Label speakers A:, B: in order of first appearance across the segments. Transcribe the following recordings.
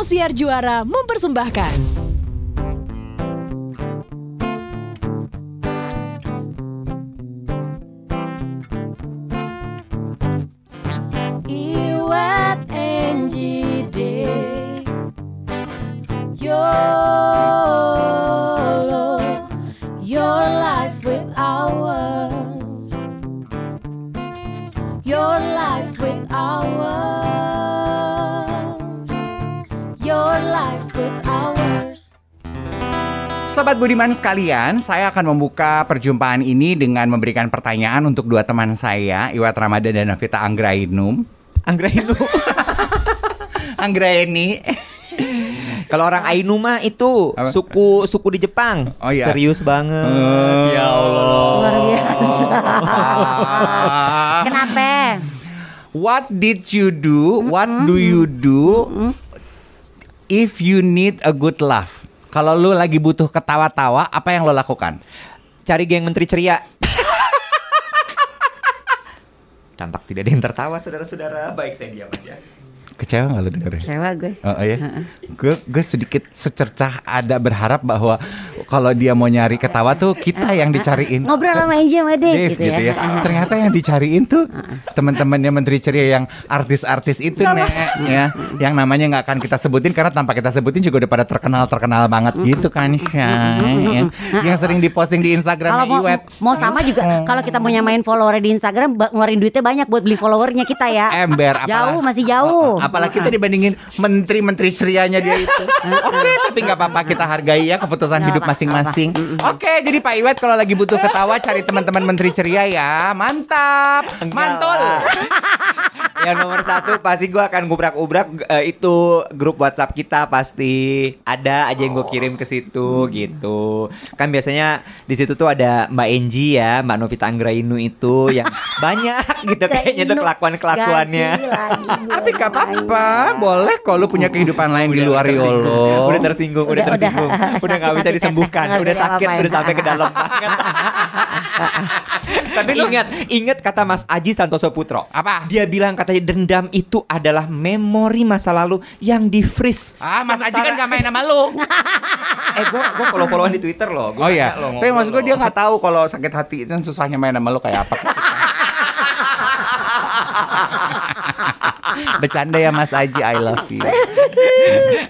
A: Sang Siar Juara mempersembahkan.
B: Sobat Budiman sekalian, saya akan membuka perjumpaan ini dengan memberikan pertanyaan untuk dua teman saya, Iwat Ramadan dan Navita Anggrainum.
C: Anggrainu.
B: Anggraini.
C: Kalau orang Ainu mah itu
B: Apa?
C: suku suku di Jepang.
B: Oh, iya.
C: Serius banget.
B: Oh.
C: Ya Allah.
D: Luar biasa. Kenapa?
B: What did you do? What do you do if you need a good laugh? Kalau lu lagi butuh ketawa-tawa, apa yang lo lakukan?
C: Cari geng menteri ceria. Tampak tidak ada yang tertawa saudara-saudara. Baik saya diam aja.
B: Kecewa gak lu dengerin?
D: Kecewa gue.
B: Oh iya, gue gue sedikit secercah ada berharap bahwa kalau dia mau nyari ketawa tuh kita yang dicariin.
D: Ngobrol sama Angie sama Dave,
B: Dave gitu, ya. Ternyata yang dicariin tuh teman-temannya Menteri Ceria yang artis-artis itu nek ya, yang namanya nggak akan kita sebutin karena tanpa kita sebutin juga udah pada terkenal terkenal banget gitu kan ya. yang, sering diposting di
D: Kalau
B: Instagramnya
D: mau,
B: Iwet.
D: mau sama juga kalau kita mau nyamain follower di Instagram ngeluarin duitnya banyak buat beli followernya kita ya.
B: Ember
D: Jauh masih jauh.
B: Apalagi kita dibandingin menteri-menteri cerianya dia itu. Oke, tapi nggak apa-apa kita hargai ya keputusan hidup masing-masing. Oke, jadi Pak Iwet kalau lagi butuh ketawa cari teman-teman menteri ceria ya. Mantap. Mantul.
C: yang nomor satu pasti gue akan gubrak-ubrak eh, itu grup WhatsApp kita pasti ada aja yang gue kirim ke situ gitu. Kan biasanya di situ tuh ada Mbak Enji ya, Mbak Novita Anggrainu itu yang banyak gitu kayaknya tuh kelakuan-kelakuannya.
B: Tapi gak apa-apa, boleh kalau lu punya kehidupan lain di luar Yolo.
C: Udah tersinggung, udah, tersinggung. Udah nggak bisa disembuhkan, udah sakit, udah sampai ke dalam banget. Tapi ingat, ingat kata Mas Aji Santoso Putro.
B: Apa?
C: Dia bilang katanya dendam itu adalah memori masa lalu yang di freeze.
B: Ah, Mas Aji kan gak main sama lu.
C: eh, gue gue follow followan di Twitter loh. Gua
B: Oh iya,
C: loh,
B: tapi maksud gue
C: loh.
B: dia nggak tahu kalau sakit hati itu kan susahnya main sama lu kayak apa. Bercanda ya Mas Aji, I love you.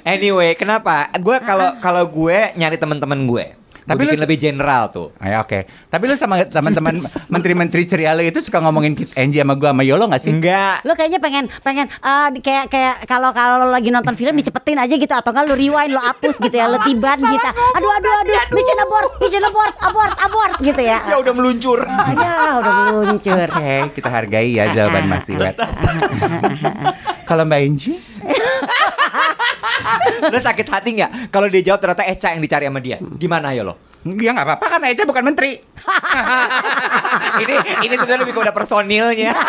C: Anyway, kenapa? Gue kalau kalau gue nyari teman-teman gue.
B: Tapi lu
C: lebih general tuh.
B: Ayo oke. Tapi lu sama teman-teman menteri-menteri ceria lu itu suka ngomongin Kit Angie sama gua sama Yolo gak sih?
C: Enggak.
D: Lo kayaknya pengen pengen di- kayak kayak kalau kalau lagi nonton film dicepetin aja gitu atau enggak lo rewind lo hapus gitu ya lo tiban gitu. Aduh aduh aduh mission abort mission abort abort abort gitu ya.
C: Ya udah meluncur.
D: Ya udah meluncur.
B: Oke, kita hargai ya jawaban Mas Iwet. Kalau Mbak Angie?
C: Lo sakit hati nggak? Kalau dia jawab ternyata Eca yang dicari sama dia. Gimana ya lo?
B: Ya nggak apa-apa kan Eca bukan menteri.
C: ini ini sebenarnya lebih kepada personilnya.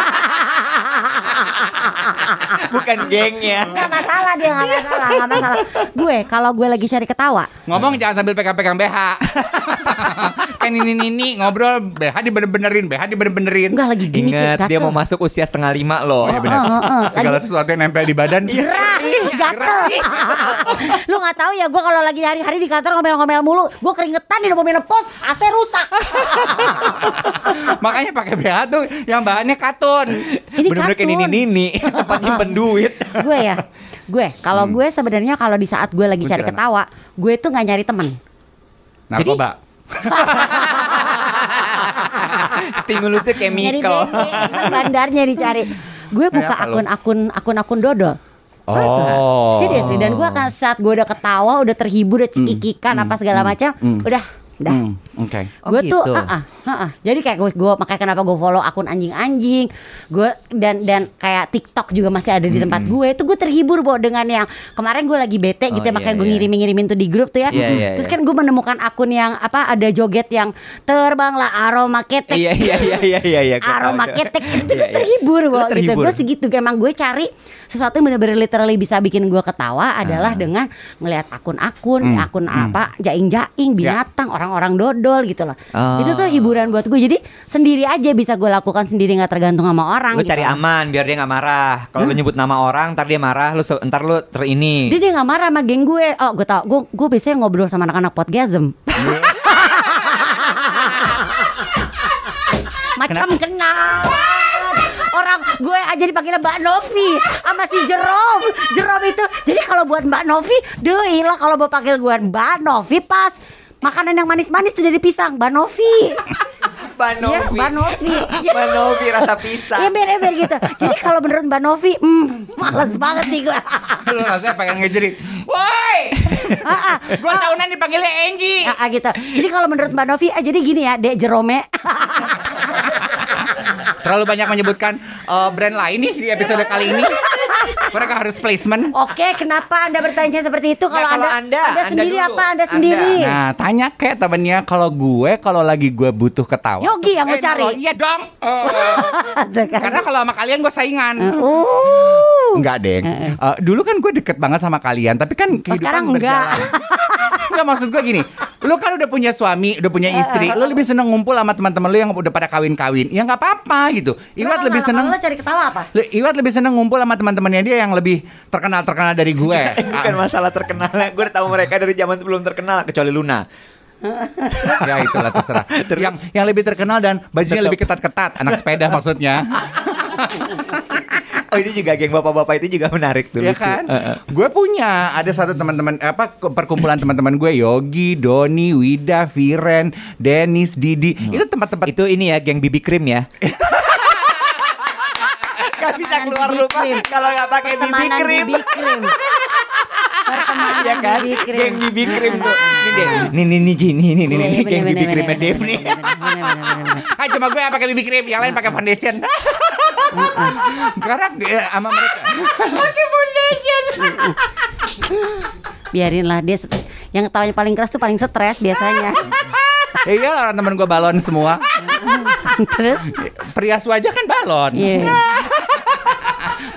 C: Bukan gengnya.
D: Gak masalah dia gak masalah gak masalah. Gue kalau gue lagi cari ketawa
B: Ngomong jangan sambil pegang-pegang BH. kan ini ini ngobrol BH dibener-benerin, BH dibener-benerin.
D: Enggak lagi gini
C: Ingat dia mau masuk usia setengah lima loh.
B: Oh, iya benar.
D: Heeh, heeh.
B: Segala
D: Lagi-
B: sesuatu yang nempel di badan.
D: Gerah, gatel. Lu gak tahu ya gue kalau lagi hari-hari di kantor ngomel-ngomel mulu, gue keringetan di mau menopause, AC rusak.
B: Makanya pakai BH tuh yang bahannya katun.
D: Ini
C: Bener-bener kayak
D: katun.
C: nini-nini tempat nyimpen duit.
D: gue ya, gue kalau gue sebenarnya kalau di saat gue lagi cari
B: Kuntilanak.
D: ketawa, gue tuh nggak nyari temen.
B: Narkoba.
C: Stimulusnya
D: Nyari
C: chemical.
D: bengke, kan bandarnya dicari. Gue buka akun-akun akun-akun dodol.
B: Oh.
D: Serius nih, dan gue akan saat gue udah ketawa, udah terhibur, udah cekikikan apa segala macam, udah, udah.
B: Hmm, Oke.
C: Oh,
D: gue tuh
C: gitu.
D: ah ah, ah, ah. jadi kayak gue gue makanya kenapa gue follow akun anjing-anjing gue dan dan kayak TikTok juga masih ada di tempat gue itu gue terhibur bo dengan yang kemarin gue lagi bete gitu
C: Oh,
D: ya makanya
C: iya,
D: gue
C: iya.
D: ngirimin ngirimin tuh di grup tuh ya
C: Iya, iya,
D: terus
C: iya.
D: kan gue menemukan akun yang apa ada joget yang terbanglah aroma ketek
C: Iya iya iya iya iya iya.
D: aroma ketek itu
C: Iya,
D: gue terhibur bo gitu gue segitu emang gue cari sesuatu yang bener-bener literally bisa bikin gue ketawa adalah dengan melihat akun-akun
B: Hmm,
D: akun
B: hmm.
D: apa jaing-jaing binatang orang-orang dodol dodol gitu loh.
C: Oh.
D: Itu tuh hiburan buat gue. Jadi sendiri aja bisa gue lakukan sendiri nggak tergantung sama orang.
C: Lu
D: gitu.
C: cari aman biar dia nggak marah. Kalau lu nyebut nama orang, ntar dia marah. Lu ntar lu ter ini.
D: Dia dia nggak marah sama geng gue. Oh gue tau. Gue gue biasanya ngobrol sama anak-anak podgasm. Macam kenal. Orang gue aja dipanggil Mbak Novi sama si Jerome. Jerome itu. Jadi kalau buat Mbak Novi, deh ilah kalau mau panggil gue Mbak Novi pas makanan yang manis-manis tuh dari pisang, Mbak Novi.
C: Banovi.
D: Iya, Mbak Novi.
C: Banovi rasa pisang.
D: Ya ember-ember gitu. Jadi kalau menurut Mbak Novi, hmm, males banget nih gue.
B: Lu rasanya pengen ngejerit. Woi,
D: Ah, ah.
B: gua tahunan dipanggilnya Angie.
D: Ah, ah, gitu. Jadi kalau menurut Mbak Novi, ah, jadi gini ya, Dek Jerome.
B: Terlalu banyak menyebutkan eh, brand lain nih di episode kali ini. Mereka harus placement.
D: Oke, kenapa Anda bertanya seperti itu? Kalau
C: Nggak, kalau
D: anda,
C: Anda, Anda
D: sendiri
C: dulu.
D: apa? Anda
C: Anda.
D: sendiri.
B: Nah, tanya kayak temennya kalau gue kalau lagi gue butuh ketawa.
D: Yogi yang mau
B: Eh,
D: cari.
B: nalo, Iya dong. Oh.
D: Kan.
B: Karena kalau sama kalian gue saingan.
D: Uh.
B: Enggak, Deng. Eh, dulu kan gue deket banget sama kalian, tapi kan kehidupan
D: Oh, sekarang
B: berjalan. enggak maksud gue gini. Lu kan udah punya suami, udah punya istri, lu lebih seneng ngumpul sama teman-teman lu yang udah pada kawin-kawin. Ya nggak apa-apa gitu. Iwat lebih seneng
D: lo cari ketawa apa?
B: Lu- Iwat lebih seneng ngumpul sama teman-temannya dia yang lebih terkenal-terkenal dari gue.
C: Bukan masalah terkenal. Gue udah tahu mereka dari zaman sebelum terkenal kecuali Luna.
B: ya itulah terserah. Yang yang lebih terkenal dan bajunya
C: Tetep.
B: lebih ketat-ketat, anak sepeda maksudnya.
C: Oh ini juga geng bapak-bapak itu juga menarik tuh.
B: ya
C: lucu.
B: kan?
C: Heeh.
B: Gue punya ada satu teman-teman apa perkumpulan teman-teman gue Yogi, Doni, Wida, Viren, Dennis, Didi. Itu tempat-tempat
C: Itu ini ya geng BB cream ya. Gak bisa keluar
D: BB
C: rumah
D: cream.
C: kalau nggak pakai BB
D: Pertemanan
C: cream.
D: BB cream. Pertemanan
C: Iya kan?
D: BB cream.
C: Geng BB cream tuh. Ini deh. Nih nih nih nih nih nih nih geng cream
D: bener,
C: Dev nih.
B: Ah cuma gue yang pakai BB cream, yang lain pakai foundation. Karena eh, sama mereka pakai foundation.
D: Biarin lah dia yang ketawanya paling keras tuh paling stres biasanya.
B: Ya iya orang temen gue balon semua.
D: Terus
B: Perias wajah kan balon.
D: iya.
B: Sama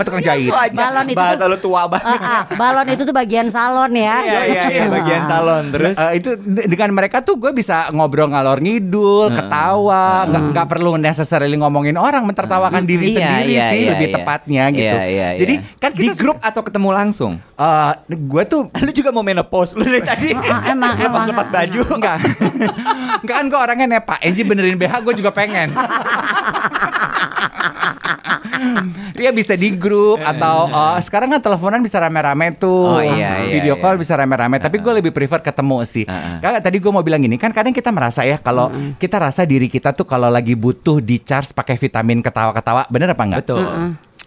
B: tukang jahit.
D: Balon itu
C: Bahasa
D: tuh-
C: lu tua banget.
D: Ah, ah, balon itu tuh bagian salon ya.
C: Iya iya iya bagian salon terus.
B: Eh, itu de- dengan mereka tuh gue bisa ngobrol ngalor ngidul, ketawa, nggak nggak perlu necessarily ngomongin orang, mentertawakan diri
C: Iya,
B: sendiri
C: iya,
B: sih
C: iya,
B: lebih
C: iya.
B: tepatnya gitu.
C: Iya, iya,
B: Jadi
C: iya.
B: kan
C: di
B: kita
C: grup atau ketemu langsung?
B: eh gue tuh
C: Lu juga mau menopause lu dari tadi.
D: Ah, emang,
C: lepas
D: emang.
C: lepas baju.
B: Enggak Enggak kan gue orangnya nepa Angie benerin BH gue juga pengen Dia bisa di grup Atau eh, Sekarang kan teleponan bisa rame-rame tuh
C: Oh, iya, iya,
B: Video
C: iya.
B: call bisa rame-rame Tapi gue lebih prefer ketemu sih. Kakak tadi gue mau bilang gini Kan kadang kita merasa ya Kalau kita rasa diri kita tuh Kalau lagi butuh di charge pakai vitamin ketawa-ketawa Bener apa enggak?
C: Betul.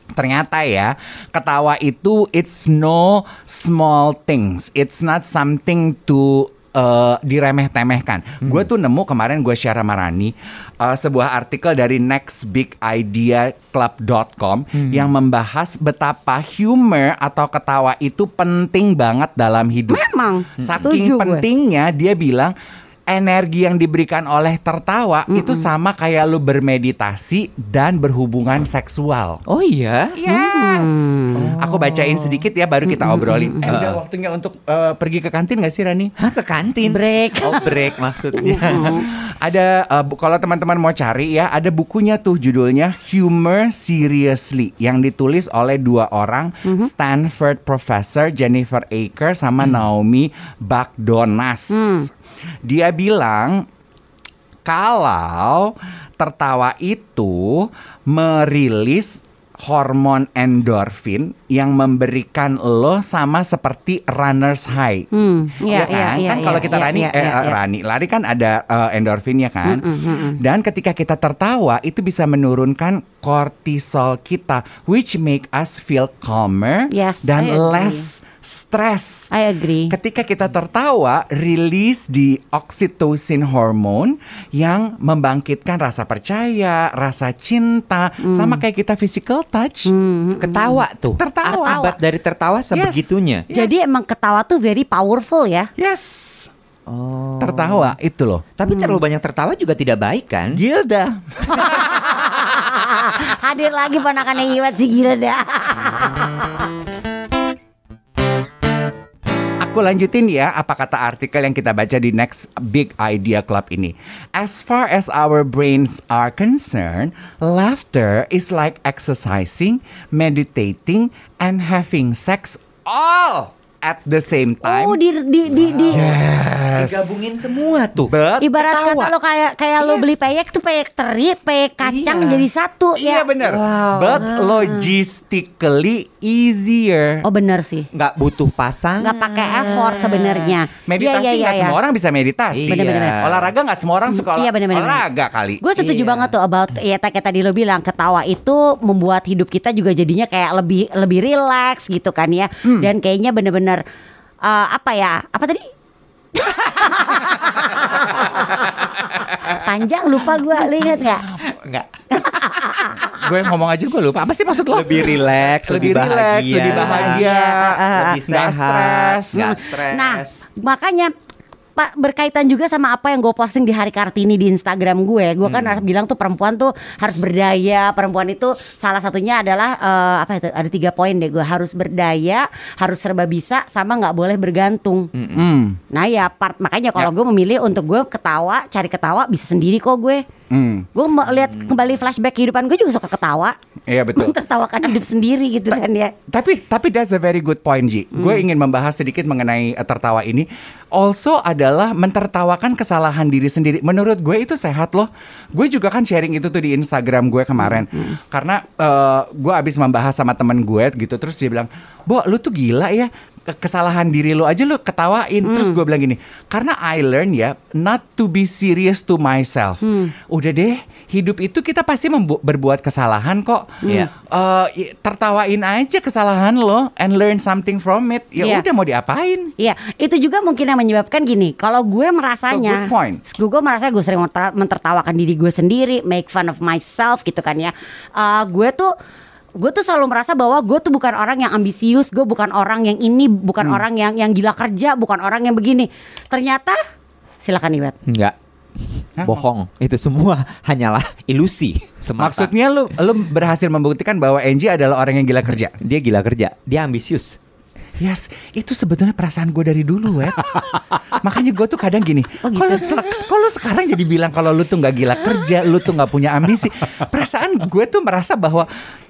B: Ternyata ya, ketawa itu it's no small things. It's not something to uh, diremeh-temehkan. Gue tuh nemu kemarin gue share sama Rani uh, sebuah artikel dari nextbigideaclub.com yang membahas betapa humor atau ketawa itu penting banget dalam hidup.
D: Memang,
B: Saking
D: setuju gue.
B: pentingnya dia bilang energi yang diberikan oleh tertawa itu sama kayak lu bermeditasi dan berhubungan seksual.
C: Oh iya.
B: Yes. Aku bacain sedikit ya baru kita obrolin. Eh, udah waktunya untuk eh, pergi ke kantin gak sih Rani?
C: Hah ke kantin?
D: Break.
C: Oh break maksudnya.
B: Ada eh, bu- kalau teman-teman mau cari ya, ada bukunya tuh judulnya Humor Seriously yang ditulis oleh dua orang Stanford professor Jennifer Aker sama Naomi Bagdonas. Dia bilang kalau tertawa itu merilis hormon endorfin yang memberikan lo sama seperti runner's high.
D: Hmm, iya,
B: Iya kan?
D: iya,
B: kan kalau kita
D: iya,
B: Rani eh. Rani lari kan ada eh, endorfinnya kan. Dan ketika kita tertawa itu bisa menurunkan kortisol kita which make us feel calmer
D: Yes,
B: dan
D: I agree.
B: Less stress.
D: I agree.
B: Ketika kita tertawa, rilis di oxytocin hormone yang membangkitkan rasa percaya, rasa cinta, sama kayak kita physical touch.
C: Ketawa tuh.
B: Tertawa.
C: Akibat dari tertawa sebegitunya.
D: Jadi emang ketawa tuh very powerful ya.
B: Yes.
C: Oh.
B: Tertawa itu loh.
C: Tapi terlalu banyak tertawa juga tidak baik kan?
B: Gilda.
D: Hadir lagi ponakannya Iwat si gila dah.
B: Aku lanjutin ya apa kata artikel yang kita baca di Next Big Idea Club ini. As far as our brains are concerned, laughter is like exercising, meditating, and having sex all at the same time.
D: Oh di di di, di
B: yes.
C: Digabungin semua tuh.
B: But
D: ibarat
C: Ketawa.
D: kata lo kayak kayak lo
C: Yes.
D: beli peyek tuh peyek teri, peyek kacang
B: Iya.
D: jadi satu
B: Iya
D: ya.
B: benar.
C: Wow.
B: But logistically easier.
D: Oh benar sih.
C: nggak butuh pasang.
D: Nggak pakai effort sebenarnya.
B: Meditasi
D: Iya, iya,
B: nggak
D: iya,
B: semua
D: iya.
B: orang bisa meditasi.
C: Iya.
D: Bener-bener.
B: Olahraga nggak semua orang suka
D: Iya, bener-bener.
B: olahraga kali.
D: Gue setuju
C: Iya.
D: banget tuh about ya kayak tadi lo bilang ketawa itu membuat hidup kita juga jadinya kayak lebih lebih rileks gitu kan ya.
B: Hmm.
D: Dan kayaknya bener-bener eh, apa ya? Apa tadi? Panjang lupa gue lihat nggak?
C: Nggak.
B: gue ngomong aja gue lupa apa sih maksud lo?
C: Lebih rileks,
B: lebih
C: lebih
B: rileks,
C: bahagia.
B: lebih bahagia,
D: Iya,
C: Lebih
B: nggak
C: sehat,
B: stres.
C: nggak
D: Hmm.
C: stres.
D: Nah, makanya Pak berkaitan juga sama apa yang gue posting di hari Kartini di Instagram gue. Gue kan
C: Hmm.
D: harus bilang tuh perempuan tuh harus berdaya. Perempuan itu salah satunya adalah eh, apa itu? Ada tiga poin deh gue harus berdaya, harus serba bisa, sama nggak boleh bergantung.
B: Hmm.
D: Nah ya part makanya kalau
B: Ya.
D: gue memilih untuk gue ketawa, cari ketawa bisa sendiri kok gue.
B: Hmm.
D: Gue mau lihat kembali flashback kehidupan gue juga suka ketawa,
B: Iya betul.
D: mentertawakan hidup sendiri gitu kan ya.
B: Tapi tapi that's a very good point Ji. Gue ingin membahas sedikit mengenai eh, tertawa ini. Also adalah mentertawakan kesalahan diri sendiri. Menurut gue itu sehat loh. Gue juga kan sharing itu tuh di Instagram gue kemarin. Karena eh, gue abis membahas sama temen gue gitu. Terus dia bilang, Bo lu tuh gila ya. Ke- Kesalahan diri lu aja lu ketawain. Terus gue bilang gini, karena I learn ya not to be serious to myself. Udah deh, hidup itu kita pasti berbuat kesalahan kok.
C: Iya.
B: Eh, i- tertawain aja kesalahan lo and learn something from it. Ya
D: Iya.
B: udah mau diapain?
D: Iya, itu juga mungkin yang menyebabkan gini. Kalau gue merasanya,
B: So, good point.
D: gue gue merasa gue sering menter- mentertawakan diri gue sendiri, make fun of myself gitu kan ya. Eh, gue tuh gue tuh selalu merasa bahwa gue tuh bukan orang yang ambisius, gue bukan orang yang ini, bukan
B: Hmm.
D: orang yang yang gila kerja, bukan orang yang begini. Ternyata, silakan Iwet.
C: Enggak. Bohong. Itu semua hanyalah ilusi semata.
B: Maksudnya lu lu berhasil membuktikan bahwa Angie adalah orang yang gila kerja.
C: dia gila kerja, dia ambisius.
B: Yes, itu sebetulnya perasaan gue dari dulu, Wet. Makanya gue tuh kadang gini,
D: Oh, gitu.
B: kalau se- kalau sekarang jadi bilang kalau lu tuh nggak gila kerja, lu tuh nggak punya ambisi. Perasaan gue tuh merasa bahwa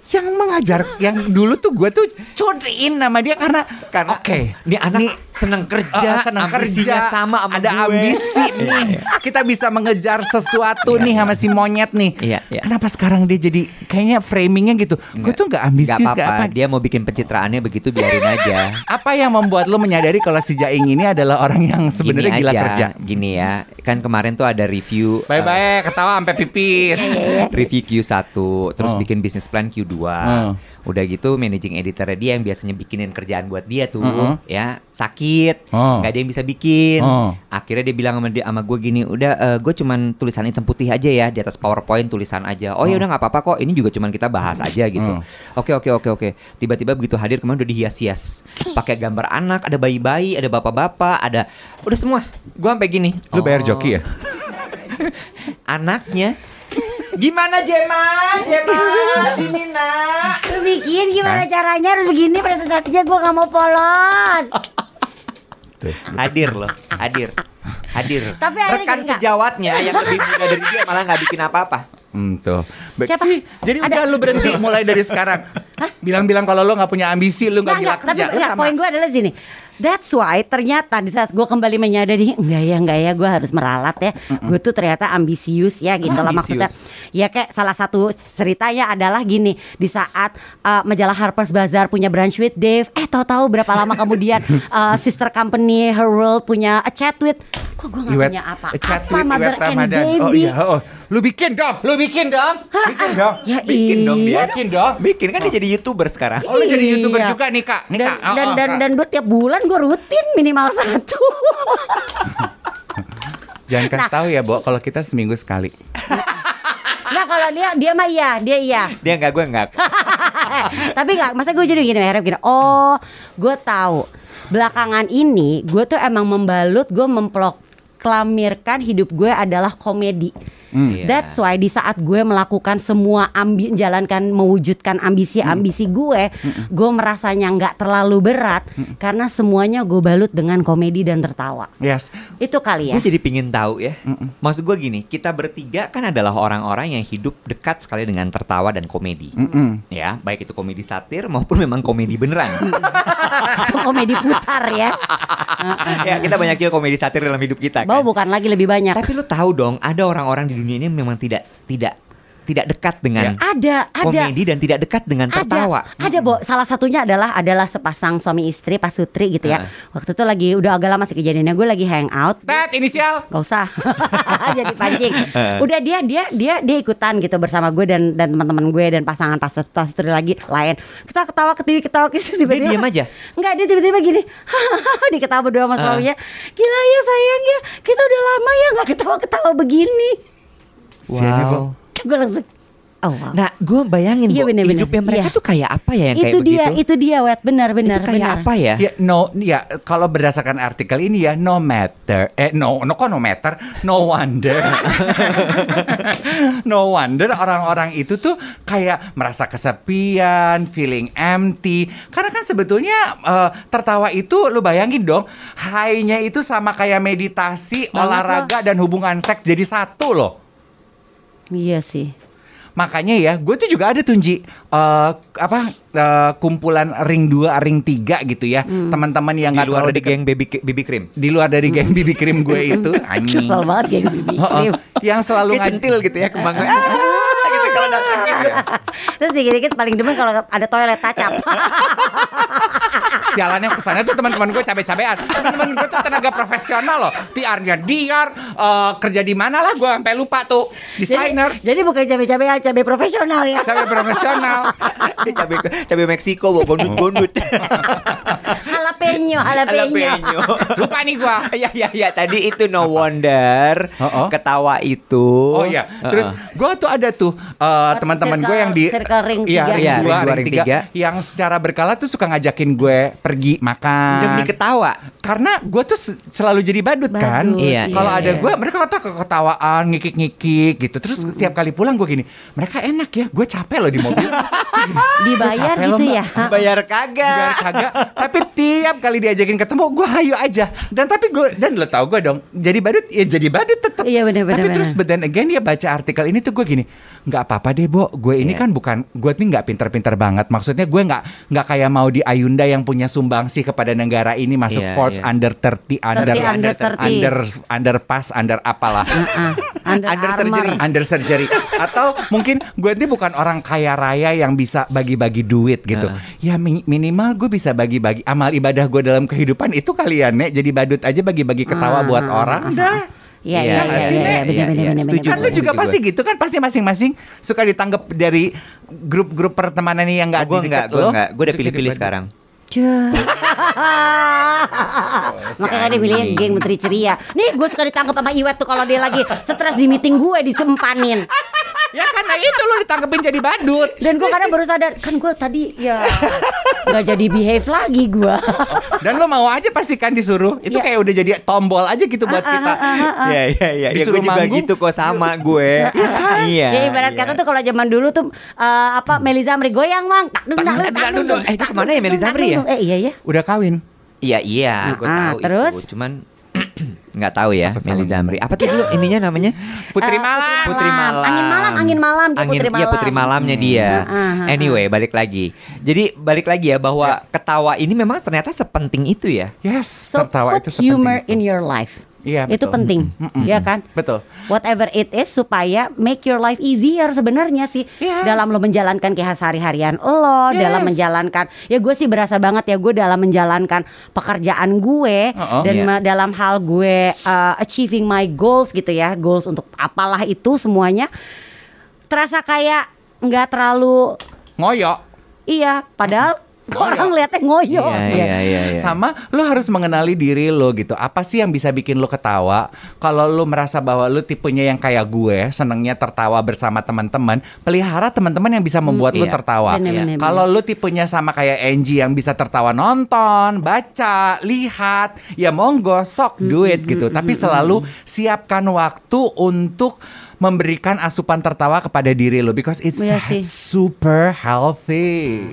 B: yang mengajar, yang dulu tuh gue tuh curiin nama dia karena,
C: Karena
B: oke,
C: nih anak seneng kerja,
B: Uh, senang
C: ambisinya
B: kerja
C: sama sama
B: ada
C: gue.
B: ambisi nih kita bisa mengejar sesuatu nih sama si monyet nih
C: Iya, iya.
B: kenapa sekarang dia jadi kayaknya framingnya gitu gue tuh nggak ambisius
C: Nggak
B: nggak
C: apa-apa.
B: apa
C: Dia mau bikin pencitraannya begitu biarin aja.
B: apa yang membuat lo menyadari kalau si Jaing ini adalah orang yang sebenarnya gila
C: aja,
B: kerja
C: Gini ya, kan kemarin tuh ada review
B: bye bye ketawa sampai pipis
C: review Q1, terus
B: Oh.
C: bikin bisnis plan Q2.
B: Oh.
C: Udah gitu managing editor dia yang biasanya bikinin kerjaan buat dia tuh,
B: Mm-mm.
C: ya sakit,
B: Oh.
C: nggak ada yang bisa bikin.
B: Oh.
C: Akhirnya dia bilang sama dia sama gue gini, udah gue cuman tulisan hitam putih aja ya di atas PowerPoint tulisan aja. Oh ya udah nggak apa-apa kok, ini juga cuman kita bahas aja gitu. Oke oke oke oke. Tiba-tiba begitu hadir kemarin udah dihias-hias, pakai gambar anak, ada bayi-bayi, ada bapak-bapak, ada udah semua. Gue sampai gini.
B: lu bayar
C: oh,
B: joki ya
C: Anaknya Gimana Jema? Jema, sini nak.
D: Bikin gimana caranya harus begini presentasinya gue nggak mau polos.
B: Tuh.
C: Hadir loh, hadir. Hadir.
D: Tapi
C: rekan sejawatnya yang lebih muda dari dia malah nggak bikin apa-apa.
B: Hmm, tuh. Baik
D: Siapa?
B: sih. Jadi
D: Ada.
B: udah lu berhenti mulai dari sekarang. Bilang-bilang kalau lu nggak punya ambisi, lu nggak gila
D: nggak, tapi
B: kerja. Lu
D: nggak,
B: sama-
D: poin gue adalah di sini. That's why ternyata di saat gue kembali menyadari enggak ya enggak ya gue harus meralat ya. Gue tuh ternyata ambisius ya gitu lah maksudnya. Ya kayak salah satu ceritanya adalah gini di saat uh, majalah Harper's Bazaar punya brunch with Dave, eh tahu-tahu berapa lama kemudian uh, sister company Her World punya a chat with kok gue
B: Iwet,
D: punya apa
B: chat
D: apa
B: with
D: mother
B: Iwet
D: and
B: Ramadan.
D: baby.
B: Oh iya, oh. Lu bikin dong, lu bikin dong. Bikin dong.
D: Ya
C: Bikin dong
D: iya
C: dia.
B: Bikin dong.
C: Bikin kan dia jadi youtuber sekarang.
B: Oh, lu jadi
D: Iya.
B: YouTuber juga nih, Kak. Nih,
D: dan,
B: Kak. Oh,
D: dan,
B: oh,
D: dan,
B: Kak.
D: dan buat tiap bulan gue rutin minimal satu.
B: Jangan kasih
D: Nah.
B: tahu ya, Bo, kalau kita seminggu sekali.
D: Nah kalau dia dia mah iya dia iya.
C: Dia nggak gue nggak.
D: Tapi nggak, masa gue jadi gini, akhirnya gini. Oh, gue tahu. Belakangan ini gue tuh emang membalut, gue memproklamirkan hidup gue adalah komedi.
C: Iya.
D: That's why di saat gue melakukan semua ambi menjalankan mewujudkan ambisi-ambisi gue, gue merasanya nggak terlalu berat karena semuanya gue balut dengan komedi dan tertawa.
B: Yes.
D: Itu kali ya.
C: Gue jadi pingin tahu ya. Maksud gue gini, kita bertiga kan adalah orang-orang yang hidup dekat sekali dengan tertawa dan komedi.
B: Mm-mm.
C: Ya, baik itu komedi satir maupun memang komedi beneran.
D: Itu komedi putar ya.
C: ya, kita banyak juga komedi satir dalam hidup kita
D: Bahwa
C: kan.
D: bukan lagi lebih banyak.
C: Tapi lu tahu dong, ada orang-orang di dunia ini memang tidak tidak tidak dekat dengan
D: Ada, ada.
C: komedi dan tidak dekat dengan tertawa.
D: Ada, ada, Bo. Salah satunya adalah adalah sepasang suami istri Pak Sutri gitu ya. Waktu itu lagi udah agak lama sih kejadiannya. Gue lagi hangout.
B: Tet inisial.
D: Gak usah jadi pancing. Udah dia dia dia dia ikutan gitu bersama gue dan dan teman-teman gue dan pasangan pas Pak Sutri lagi lain. Kita ketawa ketiwi ketawa kis tiba-tiba.
C: diam aja?
D: Enggak, dia tiba-tiba gini. dia ketawa berdua sama suaminya. Gila ya sayang ya. Kita udah lama ya nggak ketawa-ketawa begini.
B: Siannya, Bo.
D: Gue langsung Oh, wow.
C: Nah, gue bayangin
D: Iya,
C: Bo,
D: bener-bener.
C: hidupnya mereka
D: Iya.
C: tuh kayak apa ya yang
D: itu
C: kayak
D: dia,
C: begitu?
D: itu dia, wet benar, benar,
C: itu kayak
D: benar.
C: apa ya?
B: Ya no ya kalau berdasarkan artikel ini ya no matter eh no no kok no matter no wonder no wonder orang-orang itu tuh kayak merasa kesepian feeling empty karena kan sebetulnya eh, tertawa itu lu bayangin dong high-nya itu sama kayak meditasi
D: Banget
B: olahraga dan hubungan seks jadi satu loh
D: Iya sih.
B: Makanya ya, gue tuh juga ada tuh Ji eh, apa eh, kumpulan ring 2, ring 3 gitu ya.
D: Hmm.
B: Teman-teman yang
C: Di
B: nggak
C: luar dari
B: deket-
C: geng baby baby cream.
B: di luar dari geng bibi krim gue itu anjing.
D: Kesel banget bibi
B: Heeh.
D: krim.
B: yang selalu
C: centil gitu ya kembangnya. Ah, gitu kalau datang.
D: Terus dikit-dikit paling demen kalau ada toilet tacap.
B: Sialannya ke sana tuh teman-teman gue cabe-cabean. Teman-teman gue tuh tenaga profesional loh. PR-nya diar, eh, kerja di mana lah gue sampai lupa tuh. Desainer,
D: Jadi, jadi bukan cabai-cabai cabai profesional ya.
B: cabe profesional.
C: Cabe cabe Meksiko bawa gondut-gondut.
D: Jalapeno, jalapeno.
B: Lupa nih gue.
C: Ya ya ya tadi itu no wonder
B: Oh, oh.
C: ketawa itu.
B: Oh iya, terus gue tuh ada tuh eh, teman-teman gue yang di
D: Circle ring
B: iya,
D: tiga.
B: ring
C: Iya,
B: dua,
C: ring dua,
B: ring
C: ring
B: tiga,
C: tiga.
B: yang secara berkala tuh suka ngajakin gue pergi makan.
C: demi ketawa.
B: Karena gue tuh se- selalu jadi badut, kan.
D: Badut,
C: Iya,
B: Kalau
C: iya,
B: ada
C: iya.
B: gue, mereka kata ketawaan, ngikik-ngikik gitu. Terus setiap kali pulang gue gini, mereka enak ya. Gue capek loh di mobil.
D: Dibayar
B: loh,
D: gitu ya.
C: Bayar
B: Biar
C: kagak.
B: kagak. Tapi tiap kali diajakin ketemu, gue hayu aja. Dan tapi gue dan lo tau gue dong, jadi badut ya jadi badut tetap.
D: Iya, bener, bener,
B: Tapi terus
D: bener.
B: but then again ya baca artikel ini tuh gue gini, nggak apa-apa deh, Bo. Gue ini
C: Iya.
B: kan bukan, gue nih nggak pinter-pinter banget. Maksudnya gue nggak nggak kayak mau di Ayunda yang punya sumbangsi kepada negara ini masuk
C: Iya,
B: Forbes
C: iya.
B: under 30, under
D: 30, under 30.
B: under underpass, under apalah.
D: Ah, Under,
C: Under surgery.
B: under surgery atau mungkin gue ini bukan orang kaya raya yang bisa bagi-bagi duit gitu ya mi- minimal gue bisa bagi-bagi amal ibadah gue dalam kehidupan itu kalian nek jadi badut aja bagi-bagi ketawa buat
D: Ah.
B: orang dah
D: Iya,
C: Iya,
D: iya, iya,
C: iya,
D: iya,
C: iya,
D: benar,
C: iya,
D: benar,
C: iya.
D: benar,
C: Setuju.
D: benar.
B: kan lu juga
C: Setuju
B: pasti gitu kan pasti masing-masing suka ditanggap dari grup-grup pertemanan yang nggak
C: Gue
B: di
C: enggak,
B: dekat
C: gue enggak. Gue udah pilih-pilih sekarang.
D: Makanya kan dia pilih geng menteri ceria. Nih gue suka ditangkap sama Iwet tuh kalau dia lagi stres di meeting gue disempanin.
B: ya karena itu lo ditangkepin jadi badut
D: Dan gue kadang baru sadar kan gue tadi ya nggak jadi behave lagi gue.
B: dan lo mau aja pastikan disuruh itu
D: Ya.
B: kayak udah jadi tombol aja gitu buat
D: Ah, ah,
B: kita
D: ah.
C: Iya iya iya. Ya,
B: Disuruh
C: gue juga
B: manggung.
C: gitu kok sama gue. Iya.
D: Ya ibarat
C: iya.
D: kata tuh kalau zaman dulu tuh eh, apa Meli Zamri goyang mang tak dung
C: Tak dung,
D: dung,
C: eh, ke
D: mana
C: ya, Meli
D: tak
C: Zamri
D: dung,
C: ya?
D: dung. Eh iya ya.
B: udah kawin
C: Iya iya, gue
D: Ah,
C: tahu
D: terus?
C: itu. Cuman nggak tahu ya Meli Zamri. Apa tuh dulu ininya namanya?
B: Putri
D: Eh,
B: Malam
C: Putri Malam.
D: Angin malam, angin malam dia
C: Angin-
D: Putri
C: Iya
D: Malam.
C: Putri Malamnya dia.
D: Ah, ah, ah,
C: Anyway, balik lagi. Jadi balik lagi ya bahwa ketawa ini memang ternyata sepenting itu ya.
B: yes
D: So
B: tertawa
D: put
B: itu sepenting
D: humor
B: itu.
D: in your life.
B: Iya,
D: Itu
B: betul.
D: penting,
B: Mm-mm.
D: ya kan?
B: Betul.
D: Whatever it is supaya make your life easier sebenarnya sih
B: Iya.
D: dalam lo menjalankan kayak sehari-harian lo,
B: Yes.
D: dalam menjalankan ya gue sih berasa banget ya gue dalam menjalankan pekerjaan gue
B: Uh-uh.
D: dan
C: Iya.
D: ma- dalam hal gue uh, achieving my goals gitu ya, goals untuk apalah itu semuanya terasa kayak nggak terlalu
B: ngoyo
D: iya, padahal. Orang lihatnya ngoyo.
C: Iya
D: Ya.
C: iya iya. iya.
B: Sama lo harus mengenali diri lo gitu. Apa sih yang bisa bikin lo ketawa? Kalau lo merasa bahwa lo tipenya yang kayak gue, senengnya tertawa bersama teman-teman, pelihara teman-teman yang bisa membuat lo
C: iya.
B: tertawa.
D: Bener,
B: Kalau lo tipenya sama kayak Angie yang bisa tertawa nonton, baca, lihat, ya monggo sok do it gitu. Tapi selalu siapkan waktu untuk memberikan asupan tertawa kepada diri lo because it's
D: Iya
B: super healthy.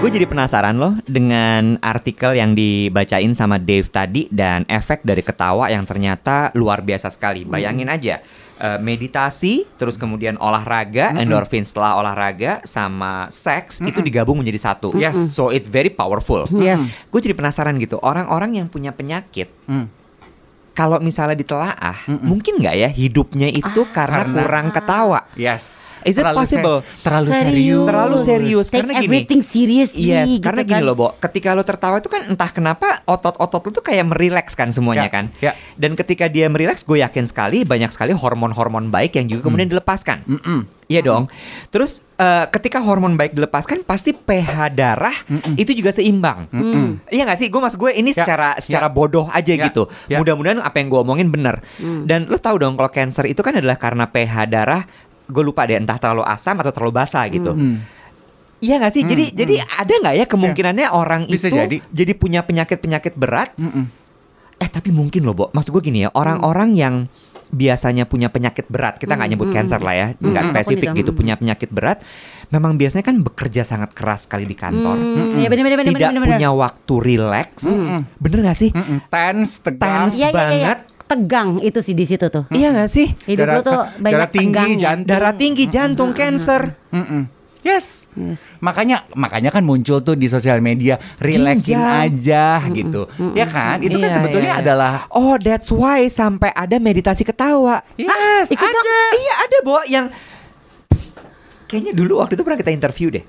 C: Gue jadi penasaran loh dengan artikel yang dibacain sama Dave tadi dan efek dari ketawa yang ternyata luar biasa sekali. Bayangin aja eh, meditasi, terus kemudian olahraga, endorfin setelah olahraga sama seks itu digabung menjadi satu.
B: Yes.
C: So it's very powerful.
D: Yes.
C: Gue jadi penasaran gitu orang-orang yang punya penyakit.
B: Hmm.
C: Kalau misalnya ditelaah, mungkin nggak ya hidupnya itu karena,
B: karena-
C: kurang ketawa?
B: Yes.
C: Is it
B: Terlalu
C: possible?
B: terlalu serius.
D: Serius.
C: Terlalu serius
D: Take
C: karena gini.
D: everything seriously
C: Yes,
D: gitu
C: karena gini
D: kan.
C: loh, Bo. Ketika lo tertawa itu kan entah kenapa otot-otot lo tuh kayak merileks kan semuanya
B: Ya,
C: kan.
B: ya.
C: Dan ketika dia merileks, gue yakin sekali banyak sekali hormon-hormon baik yang juga kemudian dilepaskan.
B: Mm-mm.
C: Iya dong. Terus eh, ketika hormon baik dilepaskan, pasti pH darah itu juga seimbang. Iya nggak sih? Gue mas gue ini
B: Ya,
C: secara
B: ya.
C: secara bodoh aja
B: Ya,
C: gitu.
B: ya.
C: Mudah-mudahan apa yang gue omongin bener. Dan lo tahu dong kalau cancer itu kan adalah karena pH darah gue lupa deh entah terlalu asam atau terlalu basah gitu.
B: Hmm.
C: Iya nggak sih? Jadi jadi ada nggak ya kemungkinannya orang
B: Bisa
C: itu
B: jadi.
C: punya penyakit-penyakit berat?
B: Mm-mm.
C: Eh tapi mungkin loh, Bo. Maksud gue gini ya, orang-orang yang biasanya punya penyakit berat, kita nggak nyebut cancer lah ya, nggak
D: Mm,
C: spesifik gitu
D: mm.
C: punya penyakit berat, memang biasanya kan bekerja sangat keras sekali di kantor,
D: Hmm, ya bener bener bener
C: tidak
D: bener, bener.
C: punya waktu relax, bener nggak sih?
B: Mm-mm. Tense, tegang.
C: Tense.
D: Iya iya iya.
C: banget.
D: Tegang itu sih di situ tuh.
C: Iya nggak sih?
D: Hidup
B: Darah-
D: lu tuh banyak
B: darah tinggi,
D: tegangnya.
B: jantung.
C: Darah tinggi, jantung, cancer.
B: Mm-mm. Yes.
D: Yes.
B: Makanya makanya kan muncul tuh di sosial media relaxin
C: Ginjal.
B: aja gitu. Ya kan? Itu kan
C: Iya,
B: sebetulnya
C: iya, iya.
B: adalah
C: Oh, that's why sampai ada meditasi ketawa.
B: Yes,
C: ikut
B: ada.
C: dong. Iya, ada, Bo, yang kayaknya dulu waktu itu pernah kita interview deh.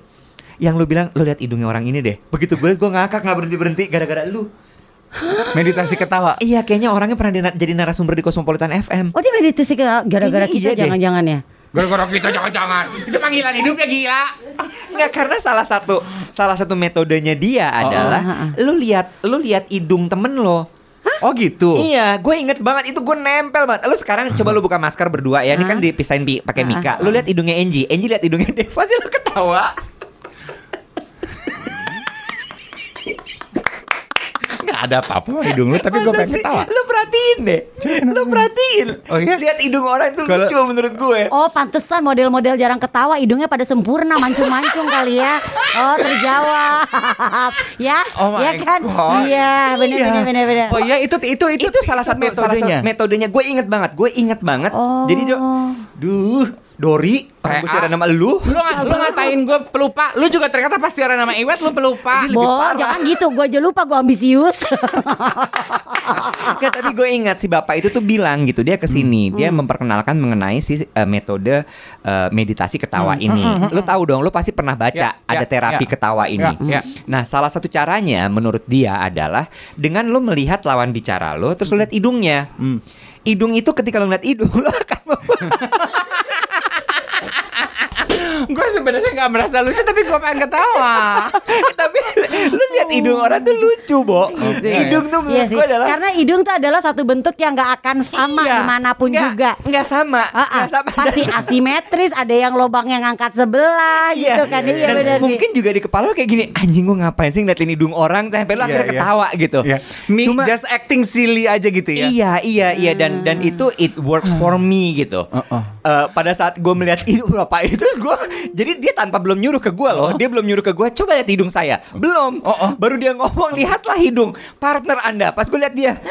C: Yang lu bilang, lu lihat hidungnya orang ini deh. Begitu gue gue ngakak nggak berhenti berhenti gara-gara lu.
B: meditasi ketawa.
C: Iya, kayaknya orangnya pernah di- jadi narasumber di Cosmopolitan FM.
D: Oh dia meditasi ke- gara-gara kita
C: iya deh.
D: jangan-jangan ya.
B: Gara-gara kita jangan-jangan. Itu panggilan hidupnya gila.
C: Nggak karena salah satu salah satu metodenya dia adalah lu lihat lu lihat hidung temen lo.
B: Oh gitu.
C: Iya, gue inget banget itu gue nempel banget. Lu sekarang coba lu buka masker berdua ya. Ini kan dipisahin bi- pakai Mika. Lu lihat hidungnya Angie, Angie lihat hidungnya Deva sih lu ketawa.
B: Nggak ada apa-apa sama hidung lu, tapi gue pengen
C: sih?
B: ketawa.
C: Lu perhatiin deh. Lu perhatiin.
B: Oh iya?
C: Lihat hidung orang itu
B: Kalau-
C: lucu menurut gue.
D: Oh pantesan model-model jarang ketawa hidungnya pada sempurna mancung-mancung kali ya. Oh terjawab. ya,
B: Oh
D: ya kan?
B: God.
D: Iya, bener
C: Iya.
D: bener bener.
B: Oh iya itu itu itu,
C: Itu, salah satu salah
B: metodenya.
C: satu metodenya. Gue inget banget. Gue inget banget.
D: Oh.
C: Jadi do, duh, Dori, kamu
B: PA.
C: ada nama lu.
B: Lu, nggak- lu ngatain gue pelupa Lu juga ternyata pasti ada nama Iwet Lu pelupa
D: Bo, jangan gitu, gue aja lupa gue ambisius.
C: Nggak, tapi gue ingat si bapak itu tuh bilang gitu dia ke sini
B: Hmm.
C: dia memperkenalkan mengenai si eh, metode eh, meditasi ketawa ini. Lu tahu dong, lu pasti pernah baca
B: Hmm. Ya,
C: ada
B: ya,
C: terapi
B: ya.
C: ketawa ini.
B: Ya, ya.
C: Nah, salah satu caranya menurut dia adalah dengan lu melihat lawan bicara lo, terus lu lihat hidungnya.
B: Hmm.
C: Hidung itu ketika lu lihat hidung lu akan
B: Gue sebenarnya nggak merasa lucu Tapi gue pengen ketawa
C: tapi lu lihat hidung orang tuh lucu, Bo. Hidung tuh menurut
D: Iya sih.
C: gue adalah
D: Karena hidung tuh adalah satu bentuk yang gak akan sama
C: Iya.
D: di mana pun
C: Nggak-
D: juga.
C: nggak sama,
D: Ah, ah.
C: nggak sama.
D: Pasti asimetris, ada yang lobang yang ngangkat sebelah gitu kan. Iya
C: Dan
D: benar sih.
C: mungkin juga di kepala lo kayak gini, anjing gue ngapain sih ngeliatin hidung orang sampai lo
B: Iya,
C: akhirnya
B: iya.
C: ketawa gitu.
B: ya. Me
C: Cuma
B: just acting silly aja gitu ya
C: Iya iya iya dan dan itu it works for me gitu.
B: Uh-uh.
C: Eh, pada saat gue melihat itu bapak itu gue jadi dia tanpa belum nyuruh ke gue loh dia belum nyuruh ke gue coba lihat hidung saya belum
B: Uh-uh.
C: baru dia ngomong lihatlah hidung partner anda pas gue lihat dia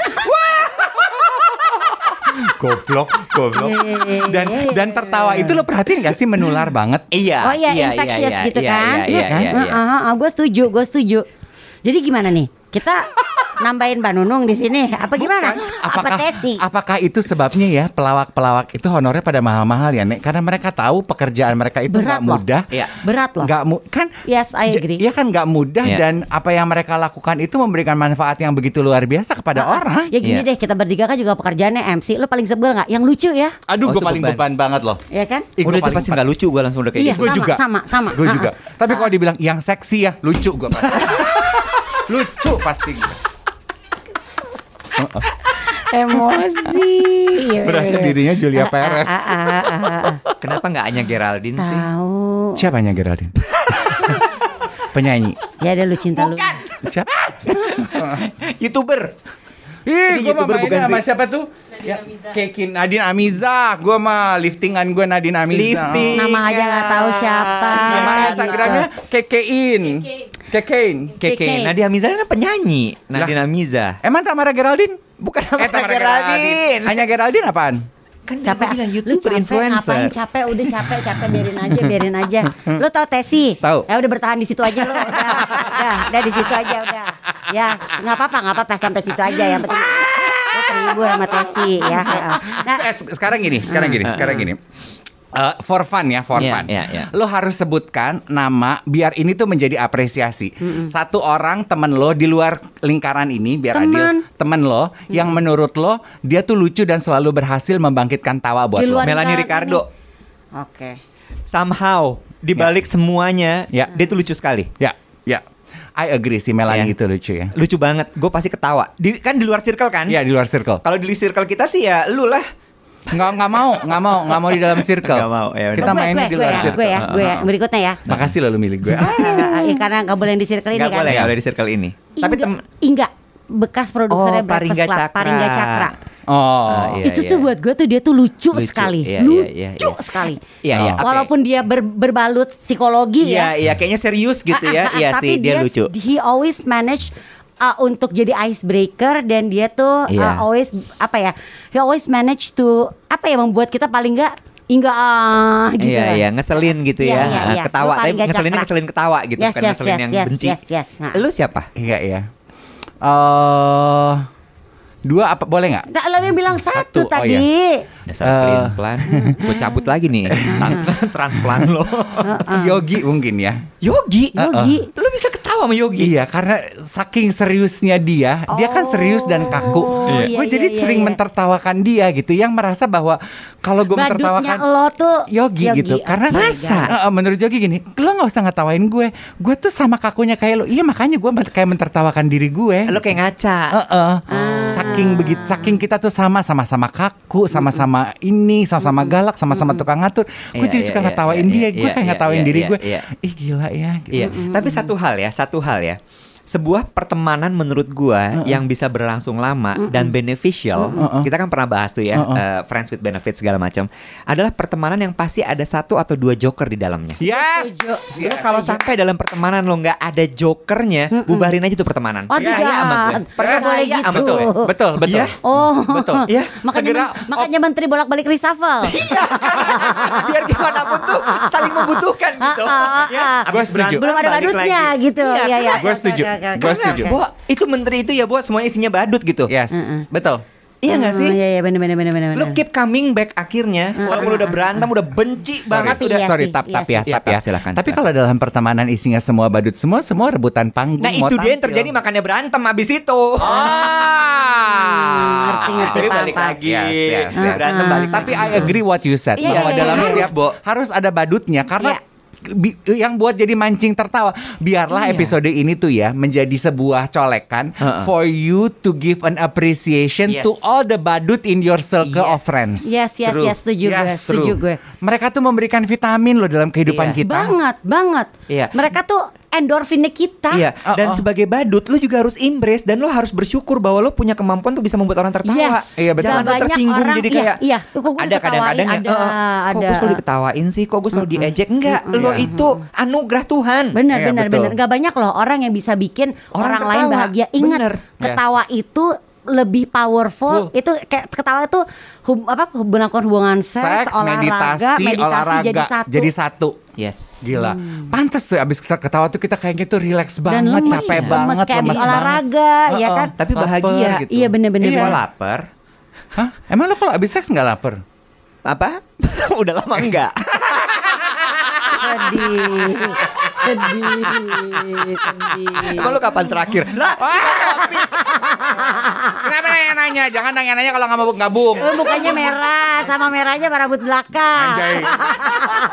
B: Goblok Goblok
D: Iya, iya, iya,
B: Dan
D: iya, iya.
B: dan tertawa itu lo perhatiin gak sih menular banget
C: iya
D: Oh iya, infectious gitu
C: iya,
D: kan?
C: iya iya iya, iya.
D: gue setuju, gue setuju. Jadi gimana nih? Kita nambahin Mbak Nunung di sini apa gimana?
B: apakah
D: apa tesi?
B: apakah itu sebabnya ya pelawak-pelawak itu honornya pada mahal-mahal ya Nek karena mereka tahu pekerjaan mereka itu
D: Berat
B: nggak
D: loh.
B: mudah
C: Iya.
D: Berat loh.
B: nggak mu kan
D: Yes, I agree.
B: ya kan nggak mudah
C: Iya.
B: dan apa yang mereka lakukan itu memberikan manfaat yang begitu luar biasa kepada
D: Ah, ah.
B: orang
D: Ya gini
C: Iya.
D: deh, kita bertiga kan juga pekerjaannya MC. Lu paling sebel nggak? Yang lucu ya?
B: aduh
C: Oh,
B: gue paling
C: beban.
B: beban banget loh
D: Ya kan?
B: Ih,
C: udah
B: gua
C: itu
B: paling
C: pasti nggak lucu gue langsung udah kayak
D: Iya,
C: gitu
B: gue juga
D: sama, sama.
B: gue
D: Ah,
B: juga tapi kalau dibilang yang seksi ya lucu gue lucu pasti
D: Emosi. Iya,
B: Berasa
D: bener-bener.
B: dirinya Julia
D: Ah, ah,
B: Perez.
D: ah,
C: kenapa nggak hanya Geraldine sih
D: Tahu.
B: siapanya Geraldine penyanyi
D: Ya ada lu cinta lu.
B: siapa
C: youtuber
B: Ih, gue mah
C: YouTuber bukan
B: mainnya sama siapa tuh? Ya, Kekin Nadine Amiza. Gue mah liftingan gue Nadine Amiza.
C: Lifting.
D: Nama aja nggak tahu siapa.
B: Nama
D: Gitu.
B: Instagramnya Kekein. Kekein.
C: Keke.
D: Keke.
C: Nadia Amiza kan penyanyi. Nadia Amiza.
B: Emang Tamara Geraldine?
C: Bukan
B: Eh,
C: Tamara Geraldine.
B: Hanya Geraldine apaan?
C: Kan
D: capek
C: bilang
D: lu
C: YouTuber
D: capek
C: influencer.
D: ngapain capek udah capek capek biarin aja biarin aja lu tau Tesi
B: Tahu.
D: ya udah bertahan di situ aja lu udah udah, udah di situ aja udah ya nggak apa-apa nggak apa-apa sampai situ aja yang penting terhibur sama Tesi ya nah
B: Eh, se- sekarang gini, sekarang gini, sekarang gini. Eh, for fun ya, for
C: Iya,
B: fun.
C: iya, iya.
B: Lo harus sebutkan nama biar ini tuh menjadi apresiasi. Satu orang temen lo di luar lingkaran ini biar
D: Teman.
B: adil. Temen lo yang menurut lo dia tuh lucu dan selalu berhasil membangkitkan tawa buat
D: Di
B: lo.
C: Melanie Ricardo.
D: oke
C: Somehow di balik semuanya
B: Ya.
C: dia tuh lucu sekali.
B: Ya, ya. I agree sih Melanie
C: Iya.
B: itu lucu ya.
C: Lucu banget. Gue pasti ketawa. Di, kan di luar circle kan?
B: Iya di luar circle.
C: Kalau di circle kita sih ya lu lah.
B: Nggak nggak mau, nggak mau, nggak mau di dalam circle.
C: Nggak mau, ya.
B: Kita
D: gue,
B: di luar
D: ya,
B: circle.
D: gue ya, gue ya. Berikutnya ya.
B: Makasih lo lu milih gue.
D: Ah, ya, karena nggak boleh di circle ini
C: Gak
D: kan.
C: boleh kalau di circle ini. Tapi tem
D: Ingga bekas produsernya
C: Oh,
D: Breakfast
C: Paringga
D: Club,
C: Cakra.
D: Paringga Cakra.
B: Oh.
C: Ah, iya.
D: itu tuh buat gue tuh dia tuh lucu,
C: Lucu,
D: sekali,
C: iya, iya,
D: lucu
C: iya, iya.
D: sekali.
C: Iya, iya.
B: Oh.
D: Walaupun dia ber- berbalut psikologi
C: Iya,
D: ya.
C: iya kayaknya serius gitu ya.
D: ah, ah,
C: Iya
D: tapi
C: sih, dia lucu.
D: He always manage uh, untuk jadi icebreaker dan dia tuh uh,
C: Iya.
D: always apa ya? He always manage to apa ya membuat kita paling enggak enggak ah gitu.
C: Iya, iya, ngeselin gitu
D: Iya,
C: ya.
D: iya, iya.
C: Ketawa, tapi ngeselinnya
D: cakra.
C: ngeselin ketawa gitu,
D: Yes,
C: bukan
D: yes,
C: ngeselin
D: yes,
C: yang
D: yes,
C: benci.
D: yes, yes. Nah.
C: Lu siapa?
B: Iya iya. Eh dua apa boleh nggak?
D: Lo yang bilang
B: Satu, oh
D: satu, tadi.
B: iya.
C: Dasar
B: Eh.
C: pelin-pelan. Gue cabut lagi nih. Transplant lo.
B: Yogi mungkin ya.
C: Yogi.
D: Yogi.
C: Lu bisa ketawa sama Yogi.
B: Iya karena saking seriusnya dia, dia kan serius dan kaku.
D: iya,
B: gue
D: iya,
B: jadi
D: iya,
B: sering
D: iya.
B: mentertawakan dia gitu, yang merasa bahwa kalau gue mentertawakan
D: lo tuh
B: Yogi, gitu, karena
D: Oh
B: masa. Eh, eh, menurut Yogi gini, lo nggak usah ngetawain gue, gue tuh sama kakunya kayak lo. Iya makanya gue kayak mentertawakan diri gue.
C: Lo kayak ngaca.
B: Heeh. Saking begitu, saking kita tuh sama, sama-sama kaku, sama-sama ini, sama-sama galak, sama-sama tukang ngatur. Gue
C: Iya,
B: jadi
C: iya,
B: suka
C: iya,
B: ngetawain dia, gue kayak ngetawain diri gue. Ih gila ya. Gitu.
C: Iya, tapi satu hal ya, satu hal ya. Sebuah pertemanan menurut gua yang bisa berlangsung lama dan beneficial, kita kan pernah bahas tuh ya, eh, friends with benefits segala macam, adalah pertemanan yang pasti ada satu atau dua joker di dalamnya.
B: Yes.
C: Lu kalau sampai dalam pertemanan lo nggak ada jokernya, bubarin aja tuh pertemanan. Gue.
D: jahat.
C: Percaya
D: Nggak boleh gitu.
C: gue.
B: Betul, betul.
C: Iya.
D: Oh,
B: Betul.
C: Iya.
D: makanya
B: Segera
D: men- makanya menteri bolak-balik reshuffle.
C: Biar gimana pun tuh saling membutuhkan gitu. Ya,
B: Gua setuju.
D: Belum ada badutnya gitu.
C: Iya,
D: Iya, iya.
B: Gua setuju.
D: Oke.
B: Gua
D: Oke,
B: setuju.
C: Bo, itu menteri itu ya, Bo, semuanya isinya badut gitu.
B: Yes, betul.
C: Iya gak sih?
D: Oh, Iya, iya benar benar benar benar.
C: Lu keep coming back akhirnya Walaupun udah berantem Udah benci banget
D: Tapi
C: udah
D: iya
B: Sorry,
D: sih,
B: tap,
D: iya
B: tap
D: sih.
B: ya,
C: Iya,
B: tap ya.
C: tap, silakan,
B: Tapi kalau dalam pertemanan isinya semua badut semua, semua rebutan panggung.
C: Nah
B: mau
C: itu dia yang terjadi Makanya berantem abis itu
B: Ah.
D: ngerti, ngerti,
C: balik lagi
B: Yes, yes, yes.
C: Berantem balik
B: Tapi I agree what you said
C: Iya,
B: bahwa
C: iya,
B: dalam
C: iya.
B: setiap
C: Harus, Bo.
B: harus ada badutnya karena
D: Iya.
B: Yang buat jadi mancing tertawa. Biarlah
C: Iya.
B: episode ini tuh ya menjadi sebuah colekan
C: Heeh.
B: for you to give an appreciation
C: Yes.
B: to all the badut in your circle of
C: Yes.
B: friends.
D: Yes, yes,
C: True.
D: yes, setuju gue,
B: Yes,
D: setuju
B: true.
D: gue.
B: Mereka tuh memberikan vitamin loh dalam kehidupan
C: Iya.
B: kita.
D: Banget, banget.
C: Iya.
D: Mereka tuh endorfinnya kita.
C: Iya,
B: Oh,
C: dan
B: oh.
C: sebagai badut lu juga harus embrace dan lu harus bersyukur bahwa lu punya kemampuan tuh bisa membuat orang tertawa.
D: Yes.
B: Iya, betul.
C: Jangan lu tersinggung
D: orang-
C: jadi
D: iya,
C: kayak
D: iya. Kok gue
C: ada kadang-kadang ya,
D: diketawain,
C: "Eh,
D: ada,
C: kok gue
D: ada."
C: selalu diketawain sih, kok gue selalu diejek. Enggak, lo
B: Iya.
C: itu anugerah Tuhan.
D: Benar,
B: Iya,
D: benar,
B: betul.
D: benar. Gak banyak loh orang yang bisa bikin
C: Orang
D: orang, lain bahagia. Ingat,
C: Bener.
D: ketawa itu lebih powerful. Itu kayak ketawa itu hub, apa hubungan hubungan seks,
B: Seks,
D: olahraga,
B: meditasi,
D: meditasi
B: olahraga
D: jadi satu.
B: jadi satu.
C: Yes.
B: Gila, pantas tuh abis kita ketawa tuh kita kayaknya tuh relax
D: Dan
B: banget,
D: lemes,
B: capek
D: lemes
B: banget,
D: kayak abis
B: lemes
D: olahraga,
B: banget.
D: ya kan?
C: Tapi bahagia.
B: gitu.
D: Iya, bener-bener. Bener.
C: lapar.
B: Hah? Emang lo kalau abis seks nggak lapar?
C: Apa? Udah lama enggak?
D: Sedih, sedih, sedih.
C: Emang lu kapan terakhir? Lah,
B: Kenapa nanya-nanya? Jangan nanya-nanya kalau nggak mau gabung.
D: Lu mukanya merah sama merahnya rambut belakang.
B: Anjay.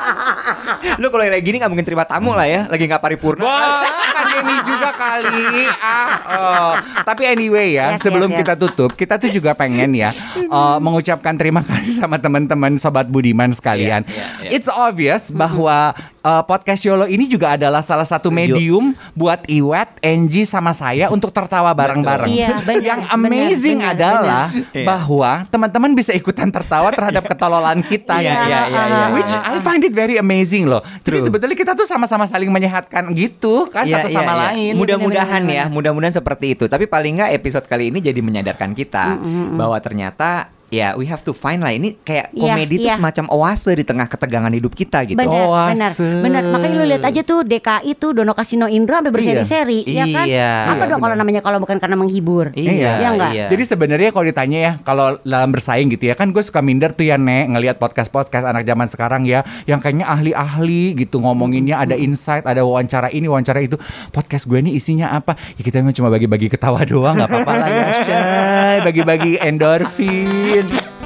C: lu kalau lagi gini nggak mungkin terima tamu lah ya. Lagi nggak paripurna.
B: Wah, kan pandemi juga kali. Ah, oh. Tapi anyway ya,
D: Yes,
B: sebelum
D: yes, yes.
B: kita tutup, kita tuh juga pengen ya uh, mengucapkan terima kasih sama teman-teman sobat Budiman sekalian.
C: Iya, iya, iya.
B: It's obvious bahwa uh, podcast Yolo ini juga adalah salah satu
C: Setuju.
B: medium buat Iwet, Angie sama saya untuk tertawa bareng-bareng.
A: Iya, benar,
B: Yang amazing
A: benar,
B: adalah
C: benar.
B: bahwa teman-teman bisa ikutan tertawa terhadap ketololan kita
C: Iya,
B: ya.
C: iya, iya, iya.
B: Which I find it very amazing loh. Jadi
C: True.
B: sebetulnya kita tuh sama-sama saling menyehatkan gitu kan
C: Iya,
B: satu
C: iya,
B: sama
C: iya.
B: lain.
C: Mudah-mudahan ya, mudah-mudahan seperti itu. Tapi paling nggak episode kali ini jadi menyadarkan kita bahwa ternyata ya we have to find lah ini kayak
A: Iya,
C: komedi itu
A: iya.
C: semacam oase di tengah ketegangan hidup kita gitu.
A: Benar,
B: Oase.
A: benar, benar. Makanya lu lihat aja tuh DKI tuh Dono Kasino Indro sampai berseri-seri, ya kan?
C: Iya.
A: Apa
B: Iya,
A: dong kalau namanya kalau bukan karena menghibur?
C: Iya,
A: Iya nggak?
C: iya.
B: Jadi sebenarnya kalau ditanya ya, kalau dalam bersaing gitu ya, kan gue suka minder tuh ya Nek ngelihat podcast-podcast anak zaman sekarang ya, yang kayaknya ahli-ahli gitu ngomonginnya ada insight, ada wawancara ini, wawancara itu. Podcast gue ini isinya apa? Ya kita cuma bagi-bagi ketawa doang, nggak apa-apa lah ya, Shay. Bagi-bagi endorfin. Brilliant